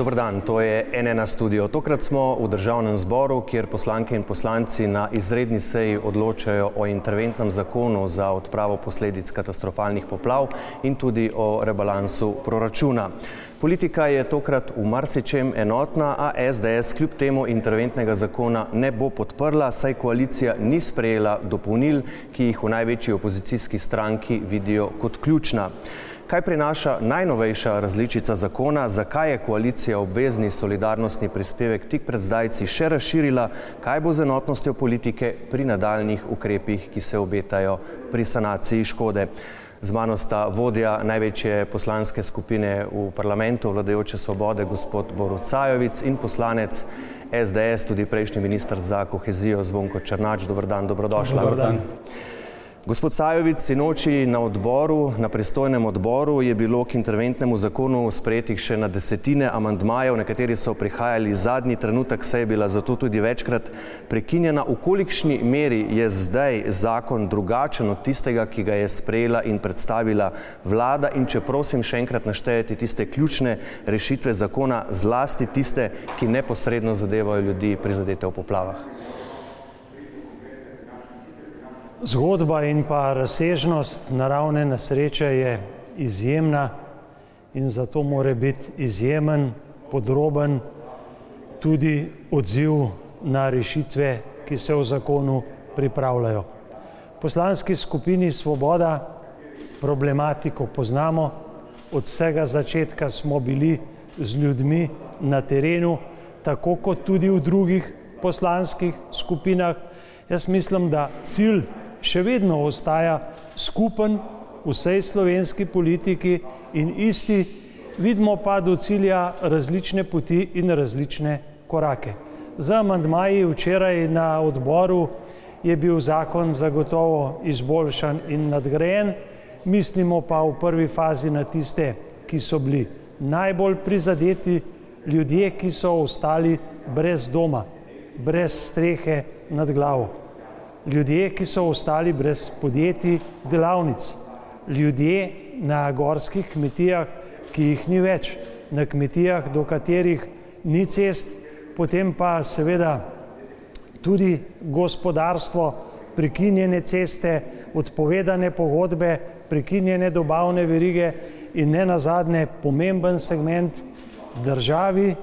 Dobro dan, to je NN studio. Tokrat smo v državnem zboru, kjer poslanke in poslanci na izredni seji odločajo o interventnem zakonu za odpravo posledic katastrofalnih poplav in tudi o rebalansu proračuna. Politika je tokrat v marsičem enotna, a SDS kljub temu interventnega zakona ne bo podprla, saj koalicija ni sprejela dopolnil, ki jih v največji opozicijski stranki vidijo kot ključna. Kaj prinaša najnovejša različica zakona, zakaj je koalicija obvezni solidarnostni prispevek tik pred zdajci še razširila, kaj bo z enotnostjo politike pri nadaljnih ukrepih, ki se obetajo pri sanaciji škode. Z mano sta vodja največje poslanske skupine v parlamentu, vladajoče svobode, gospod Borut Sajovic in poslanec SDS, tudi prejšnji minister za kohezijo Zvonko Črnač. Dobr dan, dobrodošla. Dobar dan. Gospod Sajovic, sinoči na odboru, na pristojnem odboru je bilo k interventnemu zakonu sprejetih še na desetine amandmajev, nekateri so prihajali zadnji trenutek, se je bila zato tudi večkrat prekinjena. V kolikšni meri je zdaj zakon drugačen od tistega, ki ga je sprejela in predstavila vlada in če prosim še enkrat naštejete tiste ključne rešitve zakona, zlasti tiste, ki neposredno zadevajo ljudi prizadete v poplavah. Zgodba in pa razsežnost naravne nesreče je izjemna in zato mora biti izjemen, podroben tudi odziv na rešitve, ki se v zakonu pripravljajo. V poslanski skupini Svoboda problematiko poznamo, od vsega začetka smo bili z ljudmi na terenu, tako kot tudi v drugih poslanskih skupinah. Jaz mislim, da cilj še vedno ostaja skupen vsej slovenski politiki in isti, vidimo pa do cilja različne poti in različne korake. Z amandmaji včeraj na odboru je bil zakon zagotovo izboljšan in nadgrajen, mislimo pa v prvi fazi na tiste, ki so bili najbolj prizadeti, ljudje, ki so ostali brez doma, brez strehe nad glavo ljudje, ki so ostali brez podjetij, delavnic, ljudje na gorskih kmetijah, ki jih ni več, na kmetijah, do katerih ni cest, potem pa seveda tudi gospodarstvo, prekinjene ceste, odpovedane pogodbe, prekinjene dobavne verige in ne nazadnje pomemben segment državi,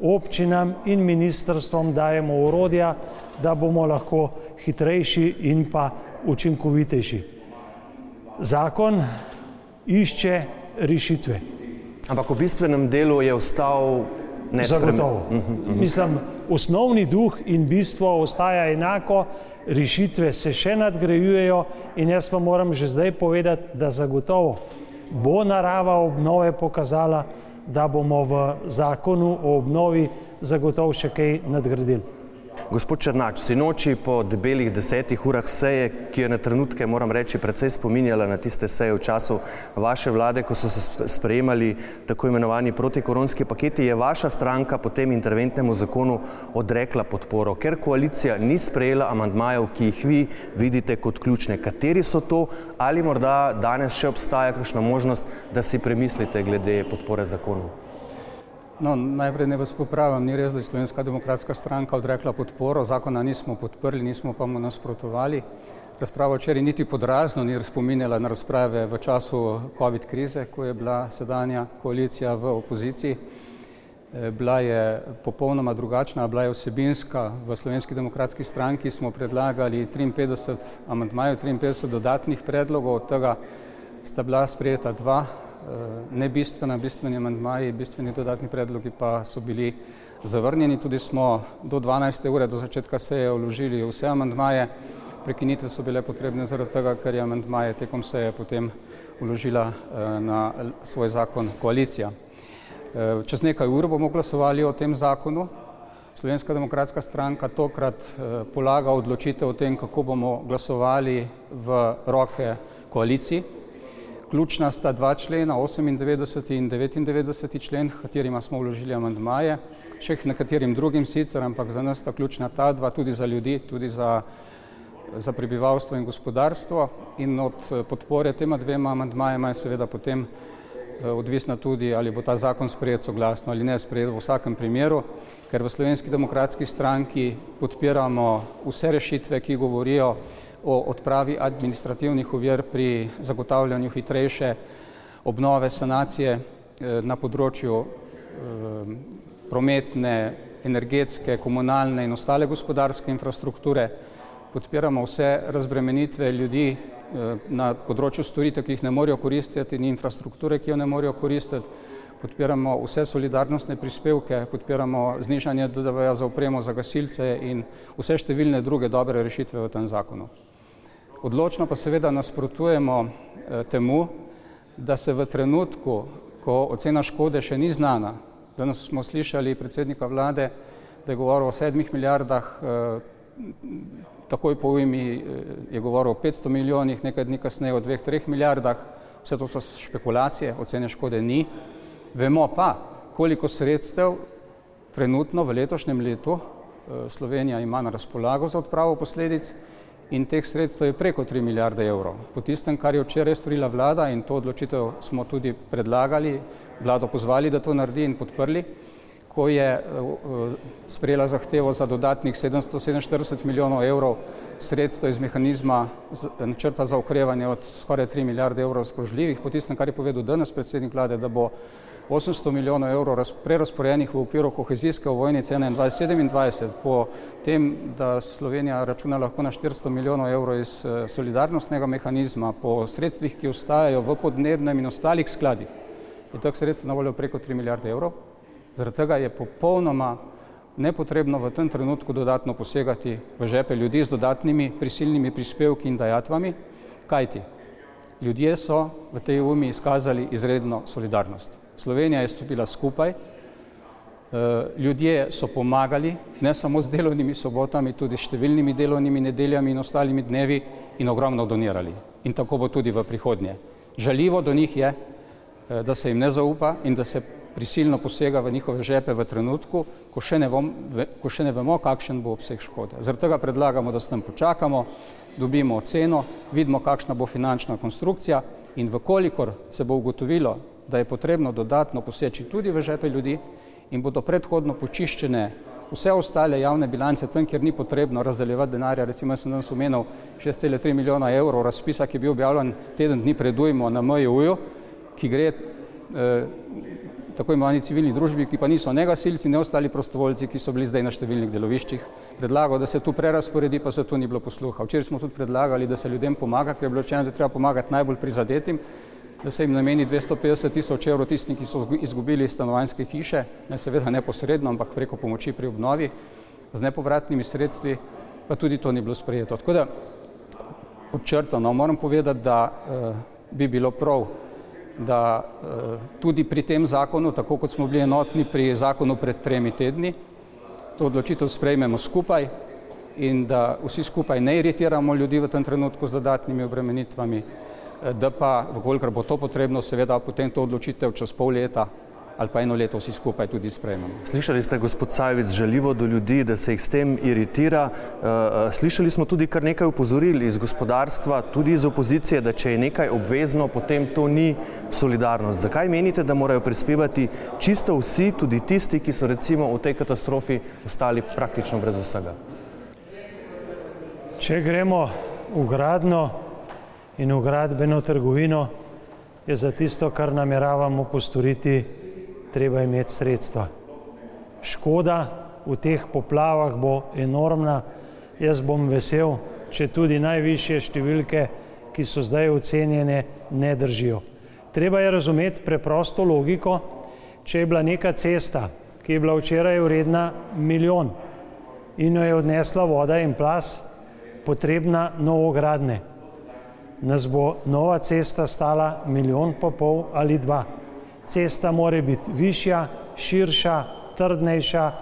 občinam in ministrstvom dajemo urodja, da bomo lahko hitrejši in pa učinkovitejši. Zakon išče rešitve. Ampak v bistvenem delu je ostal nespremenjen. Zagotovo. Mislim, osnovni duh in bistvo ostaja enako, rešitve se še nadgrajujejo in jaz vam moram že zdaj povedati, da zagotovo bo narava obnove pokazala, da bomo v zakonu o obnovi zagotovo še kaj nadgradili. Gospod Črnač, sinoči po debelih desetih urah seje, ki je na trenutke, moram reči, precej spominjala na tiste seje v času vaše vlade, ko so se sprejemali tako imenovani protikoronski paketi, je vaša stranka po tem interventnemu zakonu odrekla podporo, ker koalicija ni sprejela amandmajev, ki jih vi vidite kot ključne. Kateri so to ali morda danes še obstaja kakšna možnost, da si premislite glede podpore zakonu? No, najprej ne vas popravim, ni res, da je Slovenska demokratska stranka odrekla podporo, zakona nismo podprli, nismo pa mu nasprotovali. Razprava včeraj niti podrazno ni spominjala na razprave v času COVID krize, ko je bila sedanja koalicija v opoziciji. E, bila je popolnoma drugačna, bila je vsebinska. V Slovenski demokratski stranki smo predlagali 53 amantmajev, 53 dodatnih predlogov, od tega sta bila sprejeta dva Eh, ne bistvena, bistveni amandmaji, bistveni dodatni predlogi pa so bili zavrnjeni. Tudi smo do 12. ure do začetka seje vložili vse amandmaje. Prekinitve so bile potrebne zaradi tega, ker je amandmaje tekom seje potem vložila eh, na svoj zakon koalicija. Eh, čez nekaj ur bomo glasovali o tem zakonu. Slovenska demokratska stranka tokrat polaga odločitev o tem, kako bomo glasovali v roke koaliciji. Ključna sta dva člena, 98. in 99. člen, katerima smo vložili amandmaje, še nekaterim drugim sicer, ampak za nas sta ključna ta dva, tudi za ljudi, tudi za za prebivalstvo in gospodarstvo in od podpore tema dvema amandmajema je seveda potem odvisna tudi, ali bo ta zakon sprejet soglasno ali ne sprejet v vsakem primeru, ker v Slovenski demokratski stranki podpiramo vse rešitve, ki govorijo o odpravi administrativnih ovir pri zagotavljanju hitrejše obnove sanacije eh, na področju eh, prometne, energetske, komunalne in ostale gospodarske infrastrukture. Podpiramo vse razbremenitve ljudi eh, na področju storitev, ki jih ne morejo koristiti in infrastrukture, ki jo ne morejo koristiti. Podpiramo vse solidarnostne prispevke, podpiramo znižanje DDV-ja za opremo za gasilce in vse številne druge dobre rešitve v tem zakonu. Odločno pa seveda nasprotujemo eh, temu, da se v trenutku, ko ocena škode še ni znana, danes smo slišali predsednika vlade, da je govoril o sedmih milijardah, eh, takoj po ujmi eh, je govoril o 500 milijonih, nekaj dni kasneje o dveh, treh milijardah, vse to so špekulacije, ocene škode ni. Vemo pa, koliko sredstev trenutno v letošnjem letu Slovenija ima na razpolago za odpravo posledic in teh sredstev je preko 3 milijarde evrov. Po tistem, kar je včeraj storila vlada in to odločitev smo tudi predlagali, vlado pozvali, da to naredi in podprli, ko je uh, sprejela zahtevo za dodatnih 747 milijonov evrov sredstev iz mehanizma načrta za okrevanje od skoraj 3 milijarde evrov razpoložljivih, po tistem, kar je povedal danes predsednik vlade, da bo 800 milijonov evrov prerasporenih v okviru kohezijske ovojnice 2021-2027, po tem, da Slovenija računa lahko na 400 milijonov evrov iz eh, solidarnostnega mehanizma, po sredstvih, ki ostajajo v podnebnem in ostalih skladih, je teh sredstev na voljo preko 3 milijarde evrov. Zaradi tega je popolnoma nepotrebno v tem trenutku dodatno posegati v žepe ljudi z dodatnimi prisilnimi prispevki in dajatvami, kajti ljudje so v tej umi izkazali izredno solidarnost. Slovenija je stopila skupaj, eh, ljudje so pomagali, ne samo z delovnimi sobotami, tudi s številnimi delovnimi nedeljami in ostalimi dnevi in ogromno donirali. In tako bo tudi v prihodnje. Žaljivo do njih je, eh, da se jim ne zaupa in da se prisilno posega v njihove žepe v trenutku, ko še ne, vom, ko še ne vemo, kakšen bo obseg škode. Zaradi tega predlagamo, da s tem počakamo, dobimo oceno, vidimo, kakšna bo finančna konstrukcija in vkolikor se bo ugotovilo, da je potrebno dodatno poseči tudi v žepe ljudi in bodo predhodno počiščene vse ostale javne bilance tam, kjer ni potrebno razdeljevati denarja. Recimo, sem danes omenil 6,3 milijona evrov razpisa, ki je bil objavljen teden dni pred ujmo na MJU, ki gre eh, tako imenovani civilni družbi, ki pa niso ne gasilci, ne ostali prostovoljci, ki so bili zdaj na številnih deloviščih. Predlagal, da se tu prerasporedi, pa se tu ni bilo posluha. Včeraj smo tudi predlagali, da se ljudem pomaga, ker je bilo rečeno, da treba pomagati najbolj prizadetim da se jim nameni 250 tisoč evrov tistim, ki so izgubili stanovanjske hiše, ne seveda neposredno, ampak preko pomoči pri obnovi z nepovratnimi sredstvi, pa tudi to ni bilo sprejeto. Tako da podčrtano moram povedati, da eh, bi bilo prav, da eh, tudi pri tem zakonu, tako kot smo bili enotni pri zakonu pred tremi tedni, to odločitev sprejmemo skupaj in da vsi skupaj ne iritiramo ljudi v tem trenutku z dodatnimi obremenitvami, da pa, vkolikor bo to potrebno, seveda potem to odločitev čez pol leta ali pa eno leto vsi skupaj tudi sprejmemo. Slišali ste, gospod Sajovic, žaljivo do ljudi, da se jih s tem iritira. Eh, eh, slišali smo tudi kar nekaj upozoril iz gospodarstva, tudi iz opozicije, da če je nekaj obvezno, potem to ni solidarnost. Zakaj menite, da morajo prispevati čisto vsi, tudi tisti, ki so recimo v tej katastrofi ostali praktično brez vsega? Če gremo v gradno, in v gradbeno trgovino, je za tisto, kar nameravamo postoriti, treba imeti sredstva. Škoda v teh poplavah bo enormna. Jaz bom vesel, če tudi najvišje številke, ki so zdaj ocenjene, ne držijo. Treba je razumeti preprosto logiko, če je bila neka cesta, ki je bila včeraj vredna milijon in jo je odnesla voda in plas, potrebna novogradne nas bo nova cesta stala milijon pa pol ali dva. Cesta more biti višja, širša, trdnejša,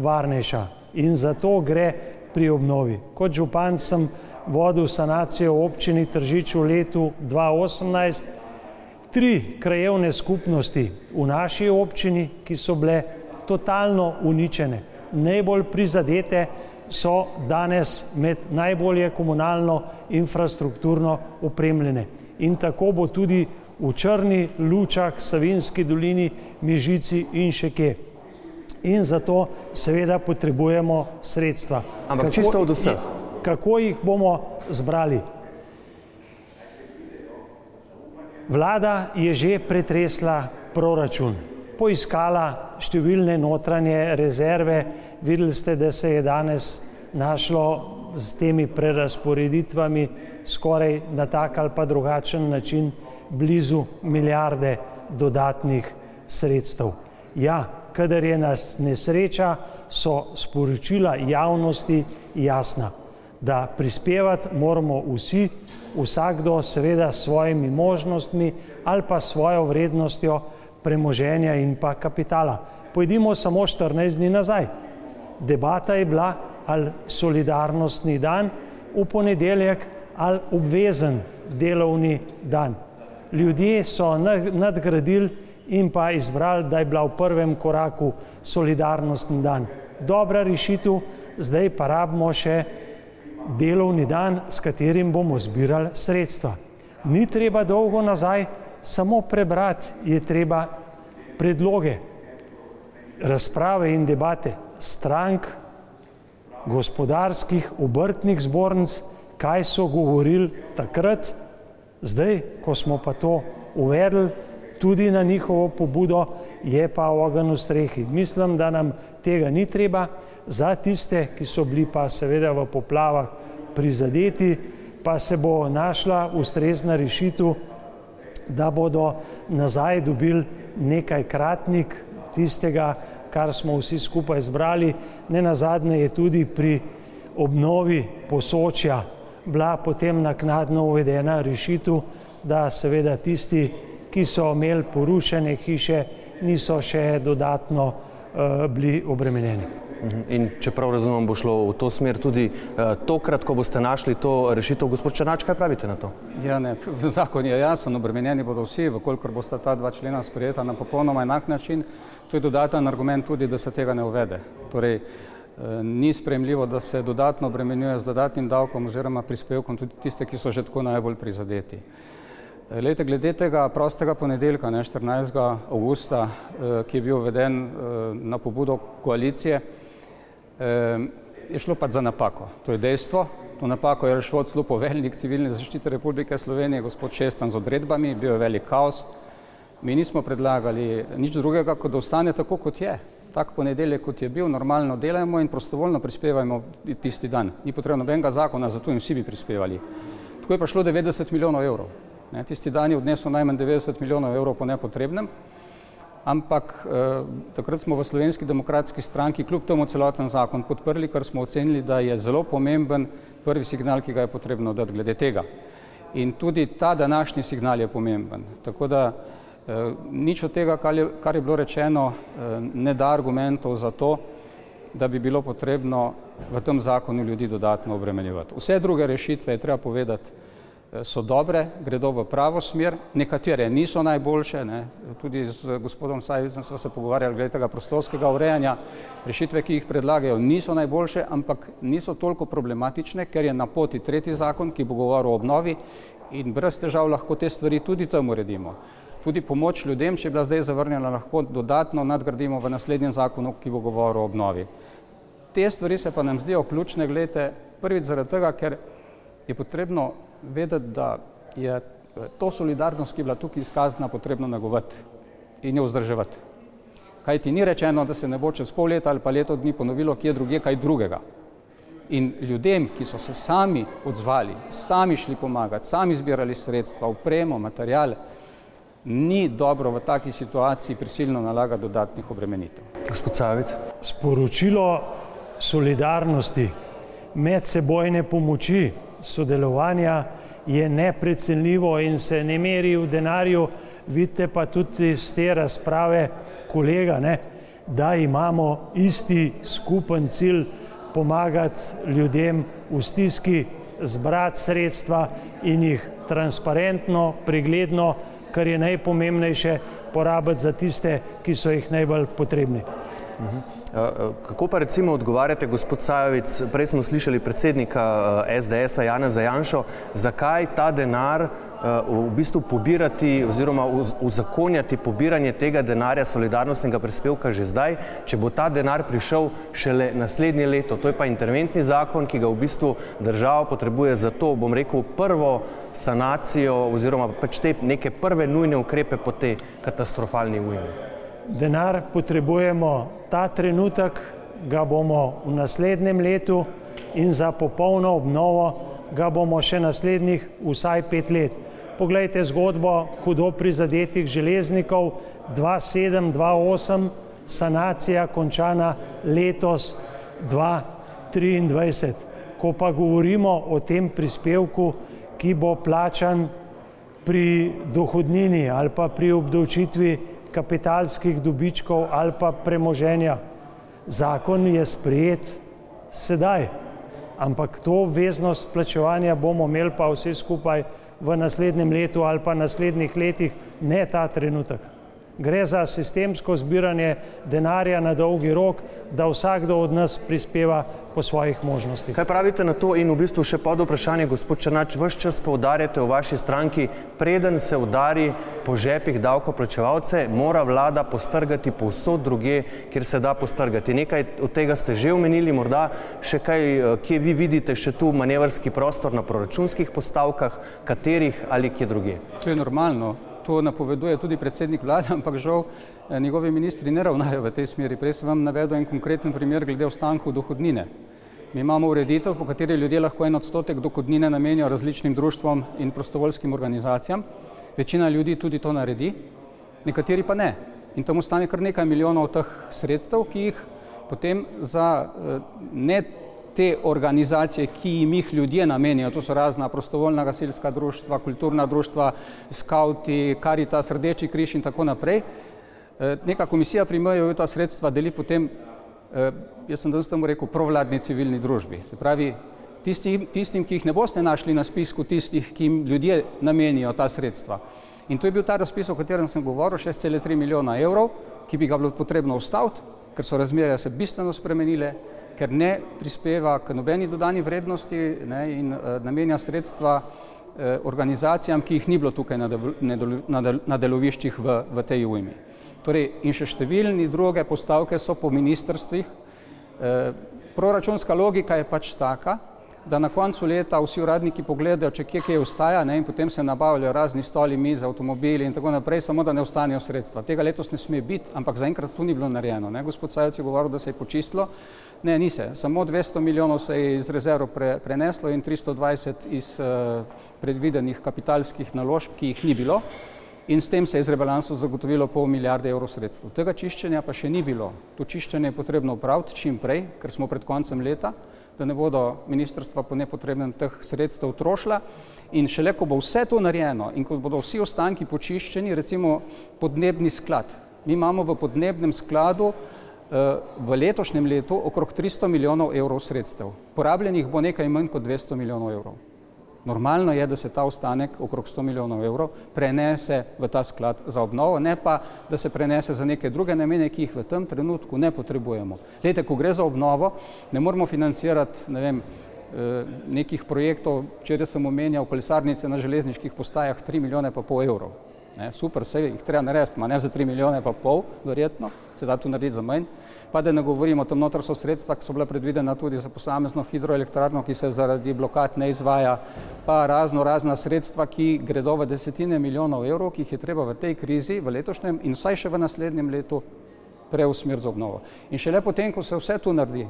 varnejša. In zato gre pri obnovi. Kot župan sem vodil sanacijo v občini Tržič v letu 2018. Tri krajevne skupnosti v naši občini, ki so bile totalno uničene, najbolj prizadete so danes med najbolje komunalno infrastrukturno opremljene. In tako bo tudi v Črni, Lučah, Savinski dolini, Mežici in še kje. In zato seveda potrebujemo sredstva. Ampak kako, čisto od vseh. Kako jih bomo zbrali? Vlada je že pretresla proračun, poiskala številne notranje rezerve, videli ste, da se je danes našlo s temi prerasporeditvami skoraj na tak ali pa drugačen način blizu milijarde dodatnih sredstev. Ja, kadar je nas nesreča, so sporočila javnosti jasna, da prispevati moramo vsi, vsakdo seveda s svojimi možnostmi ali pa svojo vrednostjo premoženja in pa kapitala. Pojdimo samo 14 dni nazaj. Debata je bila ali solidarnostni dan v ponedeljek ali obvezen delovni dan. Ljudje so nadgradili in pa izbrali, da je bila v prvem koraku solidarnostni dan. Dobra rešitev, zdaj pa rabimo še delovni dan, s katerim bomo zbirali sredstva. Ni treba dolgo nazaj, samo prebrati je treba predloge, razprave in debate strank, gospodarskih, obrtnih zbornic, kaj so govorili takrat, zdaj, ko smo pa to uvedli, tudi na njihovo pobudo, je pa ogen v strehi. Mislim, da nam tega ni treba za tiste, ki so bili pa seveda v poplavah prizadeti, pa se bo našla ustrezna rešitev, da bodo nazaj dobili nekaj kratnik tistega, kar smo vsi skupaj zbrali. Ne na zadnje je tudi pri obnovi posočja bila potem naknadno uvedena rešitev, da seveda tisti, ki so imeli porušene hiše, niso še dodatno uh, bili obremenjeni. In čeprav razumem, bo šlo v to smer tudi uh, tokrat, ko boste našli to rešitev, gospod Črnač, kaj pravite na to? Ja, ne, zakon je jasen, obremenjeni bodo vsi, vkolikor bosta ta dva člena sprejeta na popolnoma enak način. To je dodaten argument tudi, da se tega ne uvede. Torej, uh, ni spremljivo, da se dodatno obremenjuje z dodatnim davkom oziroma prispevkom tudi tiste, ki so že tako najbolj prizadeti. Lejte, glede tega prostega ponedeljka, ne, 14. augusta, ki je bil uveden na pobudo koalicije, je šlo pač za napako. To je dejstvo. To napako je rešil celo poveljnik civilne zaščite Republike Slovenije, gospod Šestan z odredbami, bil je velik kaos. Mi nismo predlagali nič drugega, kot da ostane tako, kot je. Tak ponedeljek, kot je bil, normalno delajmo in prostovoljno prispevajmo tisti dan. Ni potrebno nobenega zakona, zato in vsi bi prispevali. Tako je pa šlo 90 milijonov evrov. Ne, tisti dan je odnesel najmanj 90 milijonov evrov po nepotrebnem, ampak eh, takrat smo v Slovenski demokratski stranki kljub temu celoten zakon podprli, ker smo ocenili, da je zelo pomemben prvi signal, ki ga je potrebno dati glede tega. In tudi ta današnji signal je pomemben. Tako da nič od tega, kar je, kar je bilo rečeno, eh, ne da argumentov za to, da bi bilo potrebno v tem zakonu ljudi dodatno obremenjevati. Vse druge rešitve je treba povedati, so dobre, gredo v pravo smer, nekatere niso najboljše, ne. tudi z gospodom Sajvicem smo se pogovarjali glede tega prostorskega urejanja, rešitve, ki jih predlagajo, niso najboljše, ampak niso toliko problematične, ker je na poti tretji zakon, ki bo govoril o obnovi in brez težav lahko te stvari tudi tam uredimo. Tudi pomoč ljudem, če je bila zdaj zavrnjena, lahko dodatno nadgradimo v naslednjem zakonu, ki bo govoril o obnovi. Te stvari se pa nam zdijo ključne, gledajte, prvič zaradi tega, ker je potrebno vedeti, da je to solidarnost, ki je bila tukaj izkazana, potrebno negovati in jo vzdrževati. Kaj ti ni rečeno, da se ne bo čez pol leta ali pa leto dni ponovilo, kje druge kaj drugega. In ljudem, ki so se sami odzvali, sami šli pomagati, sami zbirali sredstva, upremo, materijale, ni dobro v taki situaciji prisilno nalagati dodatnih obremenitev. Gospod Savic. Sporočilo solidarnosti, medsebojne pomoči, sodelovanja je neprecenljivo in se ne meri v denarju. Vidite pa tudi iz te razprave kolega, ne, da imamo isti skupen cilj pomagati ljudem v stiski, zbrati sredstva in jih transparentno, pregledno, kar je najpomembnejše, porabiti za tiste, ki so jih najbolj potrebni. Uh -huh. Kako pa recimo odgovarjate, gospod Sajovic, prej smo slišali predsednika SDS-a Jana Zajanšo, zakaj ta denar v bistvu pobirati oziroma uzakonjati pobiranje tega denarja solidarnostnega prispevka že zdaj, če bo ta denar prišel šele naslednje leto. To je pa interventni zakon, ki ga v bistvu država potrebuje za to, bom rekel, prvo sanacijo oziroma pač te neke prve nujne ukrepe po tej katastrofalni ujmi denar potrebujemo ta trenutek, ga bomo v naslednjem letu in za popolno obnovo ga bomo še naslednjih vsaj pet let. Poglejte zgodbo hudo prizadetih železnikov 2007-2008, sanacija končana letos 2023. Ko pa govorimo o tem prispevku, ki bo plačan pri dohodnini ali pa pri obdavčitvi kapitalskih dobičkov ali pa premoženja. Zakon je sprejet sedaj, ampak to obveznost plačevanja bomo imeli pa vse skupaj v naslednjem letu ali pa naslednjih letih, ne ta trenutek. Gre za sistemsko zbiranje denarja na dolgi rok, da vsakdo od nas prispeva po svojih možnostih. Kaj pravite na to in v bistvu še pod vprašanje, gospod Črnač, vse čas poudarjate v vaši stranki, preden se udari po žepih davkoplačevalce, mora vlada postrgati povsod druge, kjer se da postrgati. Nekaj od tega ste že omenili, morda še kaj, eh, kje vi vidite še tu manevrski prostor na proračunskih postavkah, katerih ali kje druge. To je normalno to napoveduje tudi predsednik vlade, ampak žal eh, njegovi ministri ne ravnajo v tej smeri. Prej sem vam navedel en konkreten primer glede ostankov dohodnine. Mi imamo ureditev, po kateri ljudje lahko en odstotek dohodnine namenijo različnim društvom in prostovoljskim organizacijam. Večina ljudi tudi to naredi, nekateri pa ne. In tam ostane kar nekaj milijonov teh sredstev, ki jih potem za eh, ne te organizacije, ki jim jih ljudje namenijo, to so razna prostovoljna gasilska društva, kulturna društva, skauti, Karitas, Rdeči križ in tako naprej. Eh, neka komisija pri MJU ta sredstva deli potem, eh, jaz sem danes temu rekel, provladni civilni družbi. Se pravi, tistim, tistim, ki jih ne boste našli na spisku tistih, ki jim ljudje namenijo ta sredstva. In to je bil ta razpis, o katerem sem govoril, 6,3 milijona evrov, ki bi ga bilo potrebno ustaviti, ker so razmere se bistveno spremenile, ker ne prispeva k nobeni dodani vrednosti ne, in uh, namenja sredstva uh, organizacijam, ki jih ni bilo tukaj na, del, na, del, na, del, na deloviščih v, v tej ujmi. Torej, in še številni druge postavke so po ministrstvih. Uh, proračunska logika je pač taka, da na koncu leta vsi uradniki pogledajo, če kje kaj ostaja ne, in potem se nabavljajo razni stoli, mize, avtomobili in tako naprej, samo da ne ostanejo sredstva. Tega letos ne sme biti, ampak zaenkrat to ni bilo narejeno. Ne. Gospod Sajec je govoril, da se je počistilo. Ne, ni se. Samo 200 milijonov se je iz rezerv pre, preneslo in 320 iz uh, predvidenih kapitalskih naložb, ki jih ni bilo. In s tem se je iz rebalansu zagotovilo pol milijarde evrov sredstev. Tega čiščenja pa še ni bilo. To čiščenje je potrebno upraviti čim prej, ker smo pred koncem leta da ne bodo ministrstva po nepotrebnem teh sredstev trošila. In šele, ko bo vse to narejeno in ko bodo vsi ostanki počiščeni, recimo podnebni sklad. Mi imamo v podnebnem skladu uh, v letošnjem letu okrog 300 milijonov evrov sredstev. Porabljenih bo nekaj manj kot 200 milijonov evrov. Normalno je, da se ta ostanek, okrog 100 milijonov evrov, prenese v ta sklad za obnovo, ne pa, da se prenese za neke druge namene, ki jih v tem trenutku ne potrebujemo. Lejte, ko gre za obnovo, ne moramo financirati, ne vem, eh, nekih projektov, če sem omenjal kolesarnice na železniških postajah, 3 milijone pa pol evrov. Ne, super, vse jih treba narediti, ma ne za 3 milijone pa pol, verjetno, se da tu narediti za manj pa da ne govorimo, tam noter so sredstva, ki so bila predvidena tudi za posamezno hidroelektrarno, ki se zaradi blokad ne izvaja, pa razno razna sredstva, ki gredo v desetine milijonov evrov, ki jih je treba v tej krizi, v letošnjem in vsaj še v naslednjem letu preusmeriti za obnovo. In šele potem, ko se vse to naredi,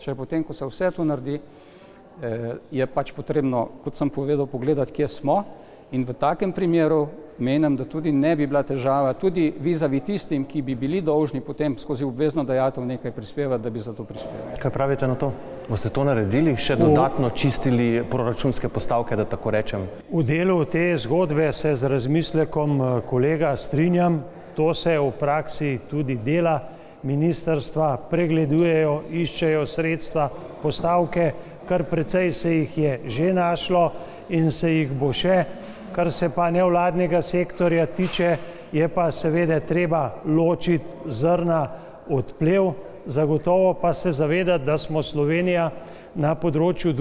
še potem, ko se vse to naredi, eh, je pač potrebno, kot sem povedal, pogledati, kje smo in v takem primeru menim, da tudi ne bi bila težava, tudi vizavi tistim, ki bi bili dolžni potem skozi obvezno dajatev nekaj prispevati, da bi za to prispevali. Kaj pravite na to? Boste to naredili, še dodatno čistili proračunske postavke, da tako rečem? V delu te zgodbe se z razmislekom eh, kolega strinjam, to se v praksi tudi dela, ministrstva pregledujejo, iščejo sredstva, postavke, kar precej se jih je že našlo in se jih bo še. Kar se pa nevladnega sektorja tiče, je pa seveda treba ločiti zrna odplev, zagotovo pa se zavedati, da smo Slovenija na področju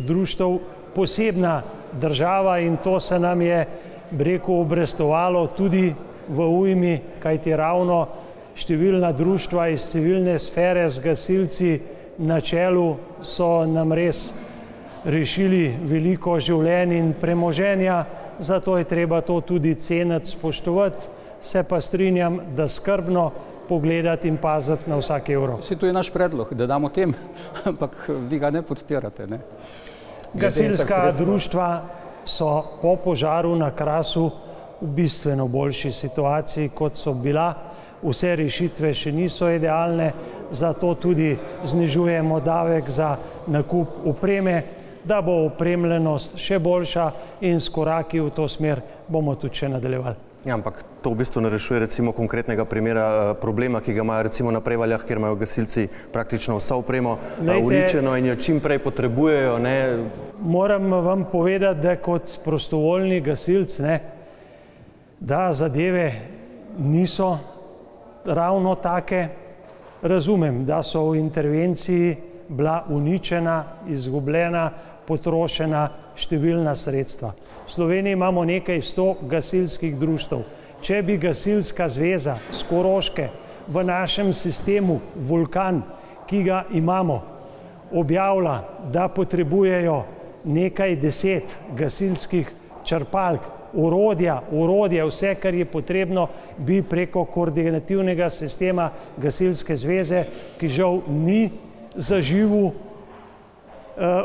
društv posebna država in to se nam je breko obrestovalo tudi v ujmi, kajti ravno številna društva iz civilne sfere z gasilci na čelu so nam res rešili veliko življenj in premoženja, zato je treba to tudi ceniti, spoštovati, se pa strinjam, da skrbno pogledati in paziti na vsak evro. Vsi to je naš predlog, da damo tem, ampak vi ga ne podpirate. Ne? Gasilska društva so po požaru na Krasu v bistveno boljši situaciji, kot so bila. Vse rešitve še niso idealne, zato tudi znižujemo davek za nakup opreme, da bo opremljenost še boljša in s koraki v to smer bomo tudi še nadaljevali. Ja, ampak to v bistvu ne rešuje recimo konkretnega primera eh, problema, ki ga imajo recimo na prevaljah, kjer imajo gasilci praktično vso opremo eh, Lejte, uničeno in jo čim prej potrebujejo. Ne. Moram vam povedati, da kot prostovoljni gasilc, ne, da zadeve niso ravno take. Razumem, da so v intervenciji bila uničena, izgubljena, potrošena številna sredstva. V Sloveniji imamo nekaj sto gasilskih društv. Če bi gasilska zveza Skoroške v našem sistemu Vulkan, ki ga imamo, objavila, da potrebujejo nekaj deset gasilskih črpalk, urodja, urodje, vse, kar je potrebno, bi preko koordinativnega sistema gasilske zveze, ki žal ni zaživu, Eh,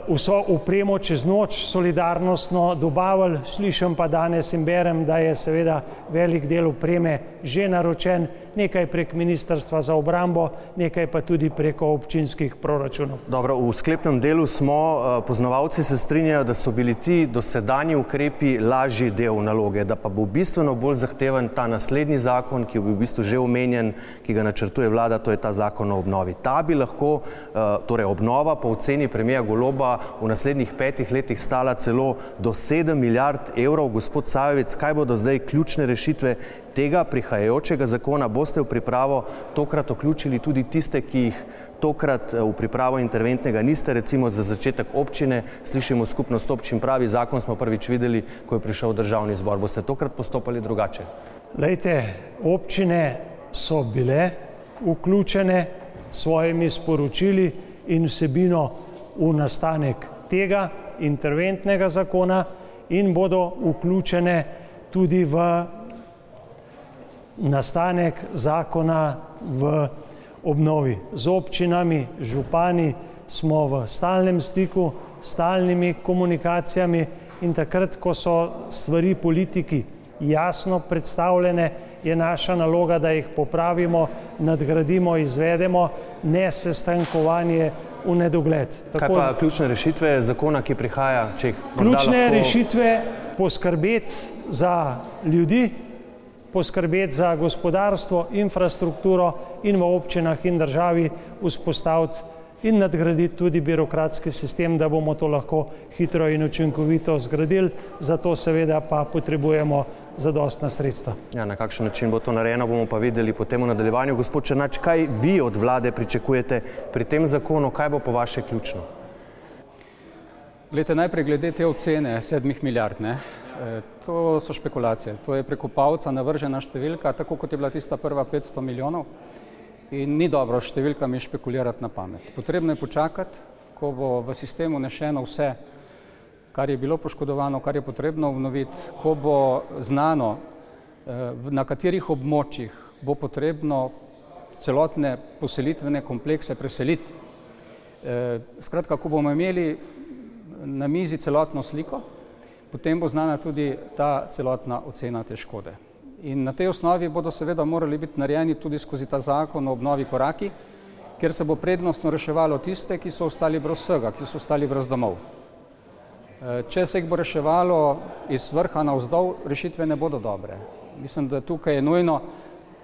vso upremo čez noč solidarnostno dobavili, slišim pa danes in berem, da je seveda velik del upreme že naročen, nekaj prek Ministrstva za obrambo, nekaj pa tudi preko občinskih proračunov. Dobro, v sklepnem delu smo, eh, poznavalci se strinjajo, da so bili ti dosedanji ukrepi lažji del naloge, da pa bo bistveno bolj zahteven ta naslednji zakon, ki je v bistvu že omenjen, ki ga načrtuje vlada, to je ta zakon o obnovi. Ta bi lahko, eh, torej obnova po oceni premija Goloba v naslednjih petih letih stala celo do sedem milijard evrov. Gospod Sajovic, kaj bodo zdaj ključne rešitve tega prihajajočega zakona boste v pripravo tokrat vključili tudi tiste, ki jih tokrat eh, v pripravo interventnega niste, recimo za začetek občine, slišimo skupnost občin pravi, zakon smo prvič videli, ko je prišel državni zbor. Boste tokrat postopali drugače? Lejte, občine so bile vključene svojimi sporočili in vsebino v nastanek tega interventnega zakona in bodo vključene tudi v nastanek zakona v obnovi. Z občinami, župani smo v stalnem stiku, stalnimi komunikacijami in takrat, ko so stvari politiki jasno predstavljene, je naša naloga, da jih popravimo, nadgradimo, izvedemo, ne sestankovanje v nedogled. Tako, Kaj pa ključne rešitve zakona, ki prihaja? Ključne lahko... rešitve poskrbeti za ljudi, poskrbeti za gospodarstvo, infrastrukturo in v občinah in državi vzpostaviti in nadgraditi tudi birokratski sistem, da bomo to lahko hitro in učinkovito zgradili, zato seveda pa potrebujemo zadostna sredstva. Ja, na kakšen način bo to narejeno, bomo pa videli potem v nadaljevanju. Gospod Črnač, kaj vi od vlade pričakujete pri tem zakonu, kaj bo po vaše ključno? Glede najprej glede te ocene sedmih milijard, ne? E, to so špekulacije, to je preko pavca navržena številka, tako kot je bila tista prva 500 milijonov in ni dobro številkami špekulirati na pamet. Potrebno je počakati, ko bo v sistemu nešeno vse, kar je bilo poškodovano, kar je potrebno obnoviti, ko bo znano, e, na katerih območjih bo potrebno celotne poselitvene komplekse preseliti. E, skratka, ko bomo imeli na mizi celotno sliko, potem bo znana tudi ta celotna ocena te škode. In na tej osnovi bodo seveda morali biti narejeni tudi skozi ta zakon o obnovi koraki, kjer se bo prednostno reševalo tiste, ki so ostali brez vsega, ki so ostali brez domov. E, če se jih bo reševalo iz vrha na vzdolj, rešitve ne bodo dobre. Mislim, da tukaj je nujno,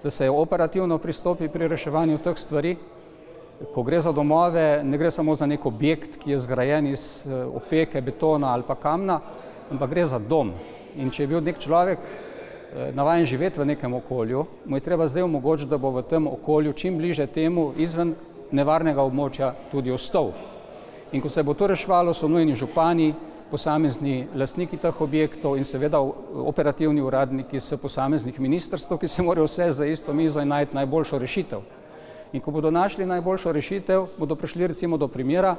da se operativno pristopi pri reševanju teh stvari. Ko gre za domove, ne gre samo za nek objekt, ki je zgrajen iz e, opeke, betona ali pa kamna, ampak gre za dom. In če je bil nek človek eh, navajen živeti v nekem okolju, mu je treba zdaj omogočiti, da bo v tem okolju čim bliže temu izven nevarnega območja tudi ostal. In ko se bo to reševalo, so nujni župani, posamezni lastniki teh objektov in seveda operativni uradniki s posameznih ministrstv, ki se morajo vse za isto mizo in najti najboljšo rešitev. In ko bodo našli najboljšo rešitev, bodo prišli recimo do primera,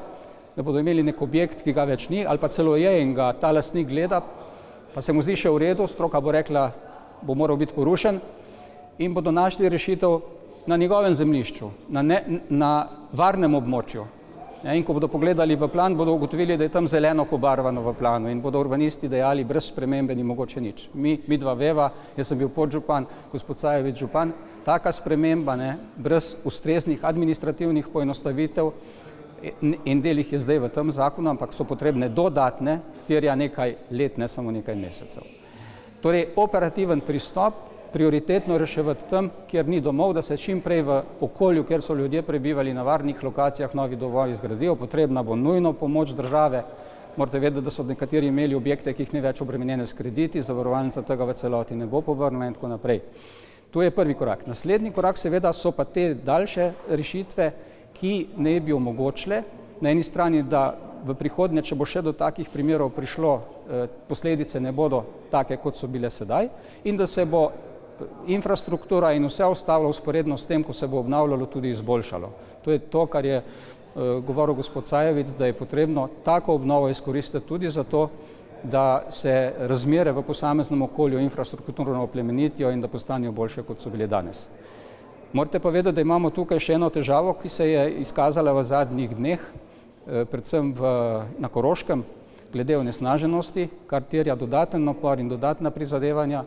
da bodo imeli nek objekt, ki ga več ni, ali pa celo je in ga ta lastnik gleda, pa se mu zdi še v redu, stroka bo rekla, bo moral biti porušen in bodo našli rešitev na njegovem zemljišču, na, ne, na varnem območju, Ja, in ko bodo pogledali v plan, bodo ugotovili, da je tam zeleno pobarvano v planu in bodo urbanisti dejali, brez spremembe ni mogoče nič. Mi, mi dva veva, jaz sem bil podžupan, gospod Sajevič župan, taka sprememba, ne, brez ustreznih administrativnih poenostavitev in del jih je zdaj v tem zakonu, ampak so potrebne dodatne, terja nekaj let, ne samo nekaj mesecev. Torej, operativen pristop, prioritetno reševati tam, kjer ni domov, da se čim prej v okolju, kjer so ljudje prebivali na varnih lokacijah, novi dovolj zgradijo, potrebna bo nujno pomoč države. Morate vedeti, da so nekateri imeli objekte, ki jih ni več obremenjene s krediti, zavarovalnica tega v celoti ne bo povrnila in tako naprej. To je prvi korak. Naslednji korak seveda so pa te daljše rešitve, ki ne bi omogočile na eni strani, da v prihodnje, če bo še do takih primerov prišlo, eh, posledice ne bodo take, kot so bile sedaj in da se bo infrastruktura in vse ostalo usporedno s tem, ko se bo obnavljalo, tudi izboljšalo. To je to, kar je uh, govoril gospod Sajevic, da je potrebno tako obnovo izkoristiti tudi zato, da se razmere v posameznem okolju infrastrukturno oplemenitijo in da postanejo boljše, kot so bile danes. Morate pa vedeti, da imamo tukaj še eno težavo, ki se je izkazala v zadnjih dneh, eh, predvsem v, na Koroškem, glede onesnaženosti, kar terja dodaten napor in dodatna prizadevanja.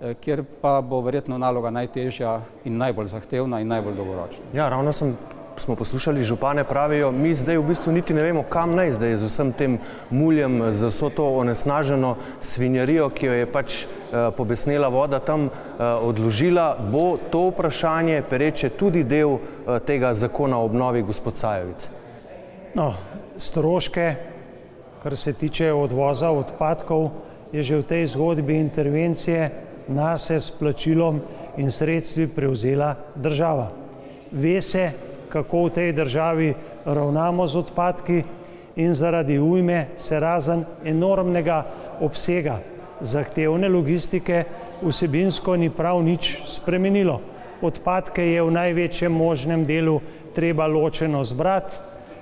Eh, kjer pa bo verjetno naloga najtežja in najbolj zahtevna in najbolj dolgoročna. Ja, ravno sem, smo poslušali, župane pravijo, mi zdaj v bistvu niti ne vemo, kam naj zdaj z vsem tem muljem, z vso to onesnaženo svinjarijo, ki jo je pač eh, pobesnela voda tam eh, odložila, bo to vprašanje pereče tudi del eh, tega zakona o obnovi gospod Sajovic. No, stroške, kar se tiče odvoza odpadkov, je že v tej zgodbi intervencije nas je s plačilom in sredstvi prevzela država. Ve se, kako v tej državi ravnamo z odpadki in zaradi ujme se razen enormnega obsega zahtevne logistike vsebinsko ni prav nič spremenilo. Odpadke je v največjem možnem delu treba ločeno zbrati,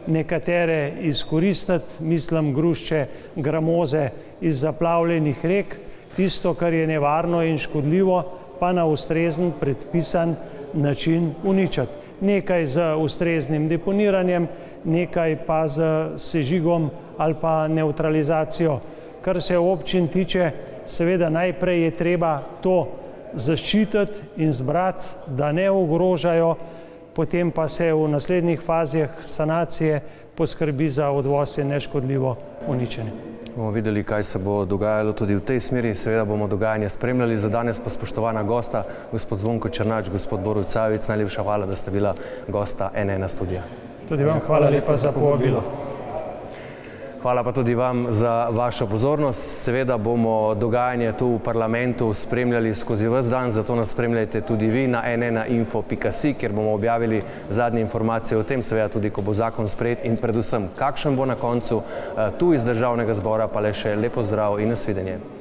nekatere izkoristiti, mislim grušče, gramoze iz zaplavljenih rek, tisto, kar je nevarno in škodljivo, pa na ustrezen predpisan način uničati. Nekaj z ustreznim deponiranjem, nekaj pa z sežigom ali pa neutralizacijo. Kar se občin tiče, seveda najprej je treba to zaščititi in zbrati, da ne ogrožajo, potem pa se v naslednjih fazah sanacije poskrbi za odvoz in neškodljivo uničenje bomo videli, kaj se bo dogajalo tudi v tej smeri. Seveda bomo dogajanje spremljali. Za danes pa spoštovana gosta, gospod Zvonko Črnač, gospod Borut Savic, najlepša hvala, da ste bila gosta NN studija. Tudi vam hvala lepa za povabilo. Hvala pa tudi vam za vašo pozornost. Seveda bomo dogajanje tu v parlamentu spremljali skozi vse dan, zato nas spremljajte tudi vi na nnainfo.si, kjer bomo objavili zadnje informacije o tem, seveda tudi, ko bo zakon sprejet in predvsem, kakšen bo na koncu eh, tu iz državnega zbora, pa le še lepo zdrav in nasvidenje.